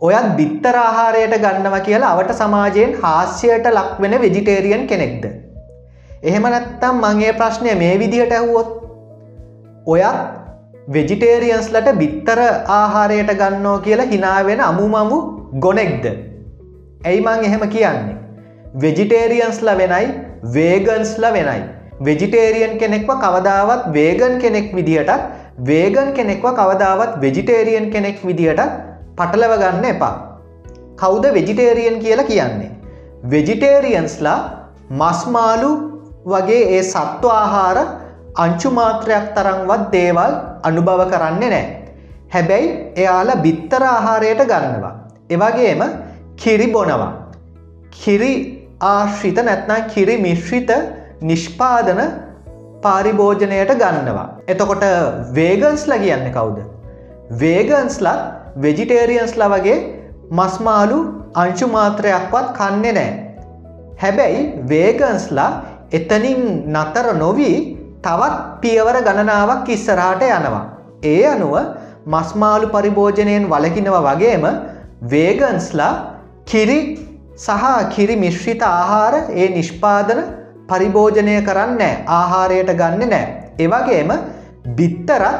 ඔයත් බිත්තර ආහාරයට ගන්නවා කියලා අවට සමාජයෙන් හාස්‍යයට ලක්වෙන වෙජිටේරියන් කෙනෙක්ද. එහෙම නැත්තම් මගේ ප්‍රශ්නය මේ විදිහට ඇහුවොත් ඔයත් වෙජිටේරියන්ස්ලට බිත්තර ආහාරයට ගන්නෝ කියලා හිනාවෙන අමුමමු ගොනෙක්ද. ඇයි මං එහෙම කියන්නේ. වෙජිටේරියන්ස්ල වෙනයි වේගන්ස්ල වෙනයි. වෙජිටේරියන් කෙනෙක්ව කවදාවත් වේගන් කෙනෙක් විදිහටත් වේගන් කෙනෙක්ව කවදාවත් වෙජිටේරියන් කෙනෙක් විදිහටත් පටලව ගන්න එපා. කෞද වෙජිටේරියන් කියලා කියන්නේ. වෙජිටේරියන්ස්ලා මස්මාලු වගේ ඒ සත්ව ආහාර අංචුමාත්‍රයක් තරංවත් දේවල් අනුභව කරන්නේ නෑ. හැබැයි එයාලා බිත්තර ආහාරයට ගන්නවා. එවගේම කිරි බොනවා. කිරි ආශ්‍රිත නැත්නම් කිරි මිශ්‍රිත නිෂ්පාදන පාරිභෝජනයට ගන්නවා. එතකොට වේගන්ස්ල කියන්න කවුද. වේගන්ස්ලත් වෙජිටේරියන්ස්ලා වගේ මස්මාලු අංශු මාත්‍රයක්වත් කන්නේ නෑ. හැබැයි වේගන්ස්ලා එතනින් නතර නොවී තවත් පියවර ගණනාවක් ඉස්සරාට යනවා. ඒ අනුව මස්මාලු පරිභෝජනයෙන් වලකිනව වගේම වේගන්ස්ලා කිරි සහ කිරි මිශ්‍රිත ආහාර ඒ නිෂ්පාදන පරිභෝජනය කරන්න ආහාරයට ගන්න නෑ. එවගේම බිත්තරත්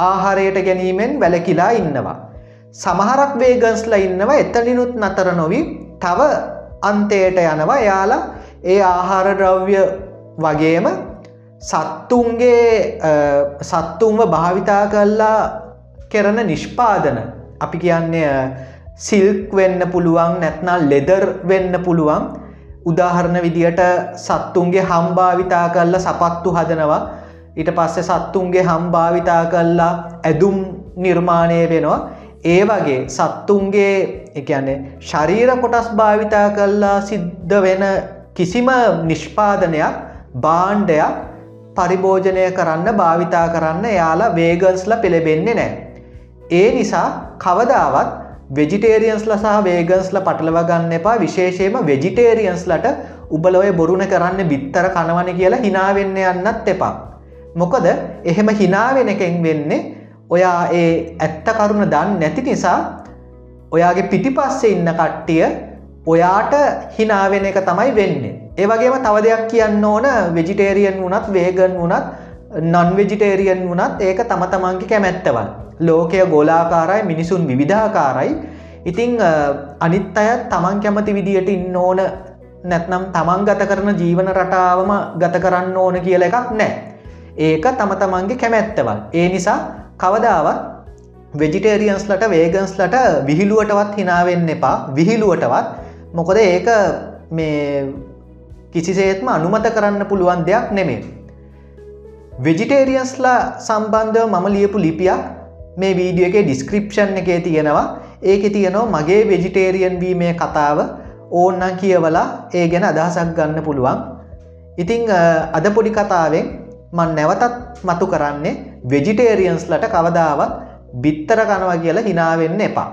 ආහාරයට ගැනීමෙන් වැලකිලා ඉන්නවා. සමහරක් වේගන්ස්ල ඉන්නවා එතනිනුත් නතර නොවී තව අන්තයට යනවා. එයාලා ඒ ආහාර ද්‍රව්‍ය වගේම සත්තුන්ගේ සත්තුන්ව භාවිතා කල්ලා කෙරන නිෂ්පාදන. අපි කියන්නේ සිල්ක් වෙන්න පුළුවන් නැත්නම් ලෙදර් වෙන්න පුළුවන්. උදාහරණ විදියට සත්තුන්ගේ හම්භාවිතා කල්ල සපත්තු හදනවා. ඊට පස්සේ සත්තුන්ගේ හම්භාවිතා කල්ලා ඇදුම් නිර්මාණය වෙනවා. ඒ වගේ සත්තුන්ගේ එකන්නේ ශරීර කොටස් භාවිතා කල්ලා සිද්ධ වෙන කිසිම නිෂ්පාදනයක් බාණ්ඩයක් පරිභෝජනය කරන්න භාවිතා කරන්න යාලා වේගන්ස්ල පෙළබෙන්නේ නෑ. ඒ නිසා කවදාවත් වෙජිටේරියන්ස්ල සහ වේගන්ස්ල පටලව ගන්න එපා විශේෂයම වෙජිටේරියන්ස්ලට උබලොය බොරුණ කරන්න බිත්තර කනවන කියලා හිනාවෙන්න යන්නත් එපා. මොකද එහෙම හිනාවෙන එකෙන් වෙන්නේ ඔයා ඒ ඇත්ත කරුණ දන්න නැති නිසා ඔයාගේ පිටිපස්සේ ඉන්න කට්ටිය ඔයාට හිනාවෙන එක තමයි වෙන්නේ. ඒවගේම තව දෙයක් කියන්න ඕන වෙජිටේරියන් වනත් වේගන් වනත් නොන් වෙජිටේරියන් වනත් ඒක තම තමන්ගේ කැමැත්තවල්. ලෝකය ගෝලාකාරයි මිනිසුන් විවිධාකාරයි. ඉතිං අනිත් අයත් තමන් කැමති විදියට ඉන්න ඕන නැත්නම් තමන් ගත කරන ජීවන රටාවම ගත කරන්න ඕන කියල එකක් නෑ. ඒක තම තමන්ගේ කැමැත්තවල්. ඒ නිසා කවදාවත් වෙජිටේරියන්ස්ලට වේගන්ස්ලට විහිළුවටවත් හිනාවෙන්න එපා විහිළුවටවත් මොකද ඒක මේ කිසිසේත්ම අනුමත කරන්න පුළුවන් දෙයක් නෙමේ. වෙජිටේරියන්ස්ලා සම්බන්ධව මම ලියපු ලිපියක් මේ වීඩිය එක ඩිස්ක්‍රපෂන් එකේ තියෙනවා ඒක තියෙනවා මගේ වෙජිටේරියන් වීමේ කතාව ඕන්නන් කියවලා ඒ ගැන අදහසක් ගන්න පුළුවන්. ඉතිං අද පොඩි කතාවෙන් මන් නැවතත් මතු කරන්නේ වෙජිටේරියන්ස්ලට කවදාවත් බිත්තර කනවා කියලා හිනාවෙන්න එපා.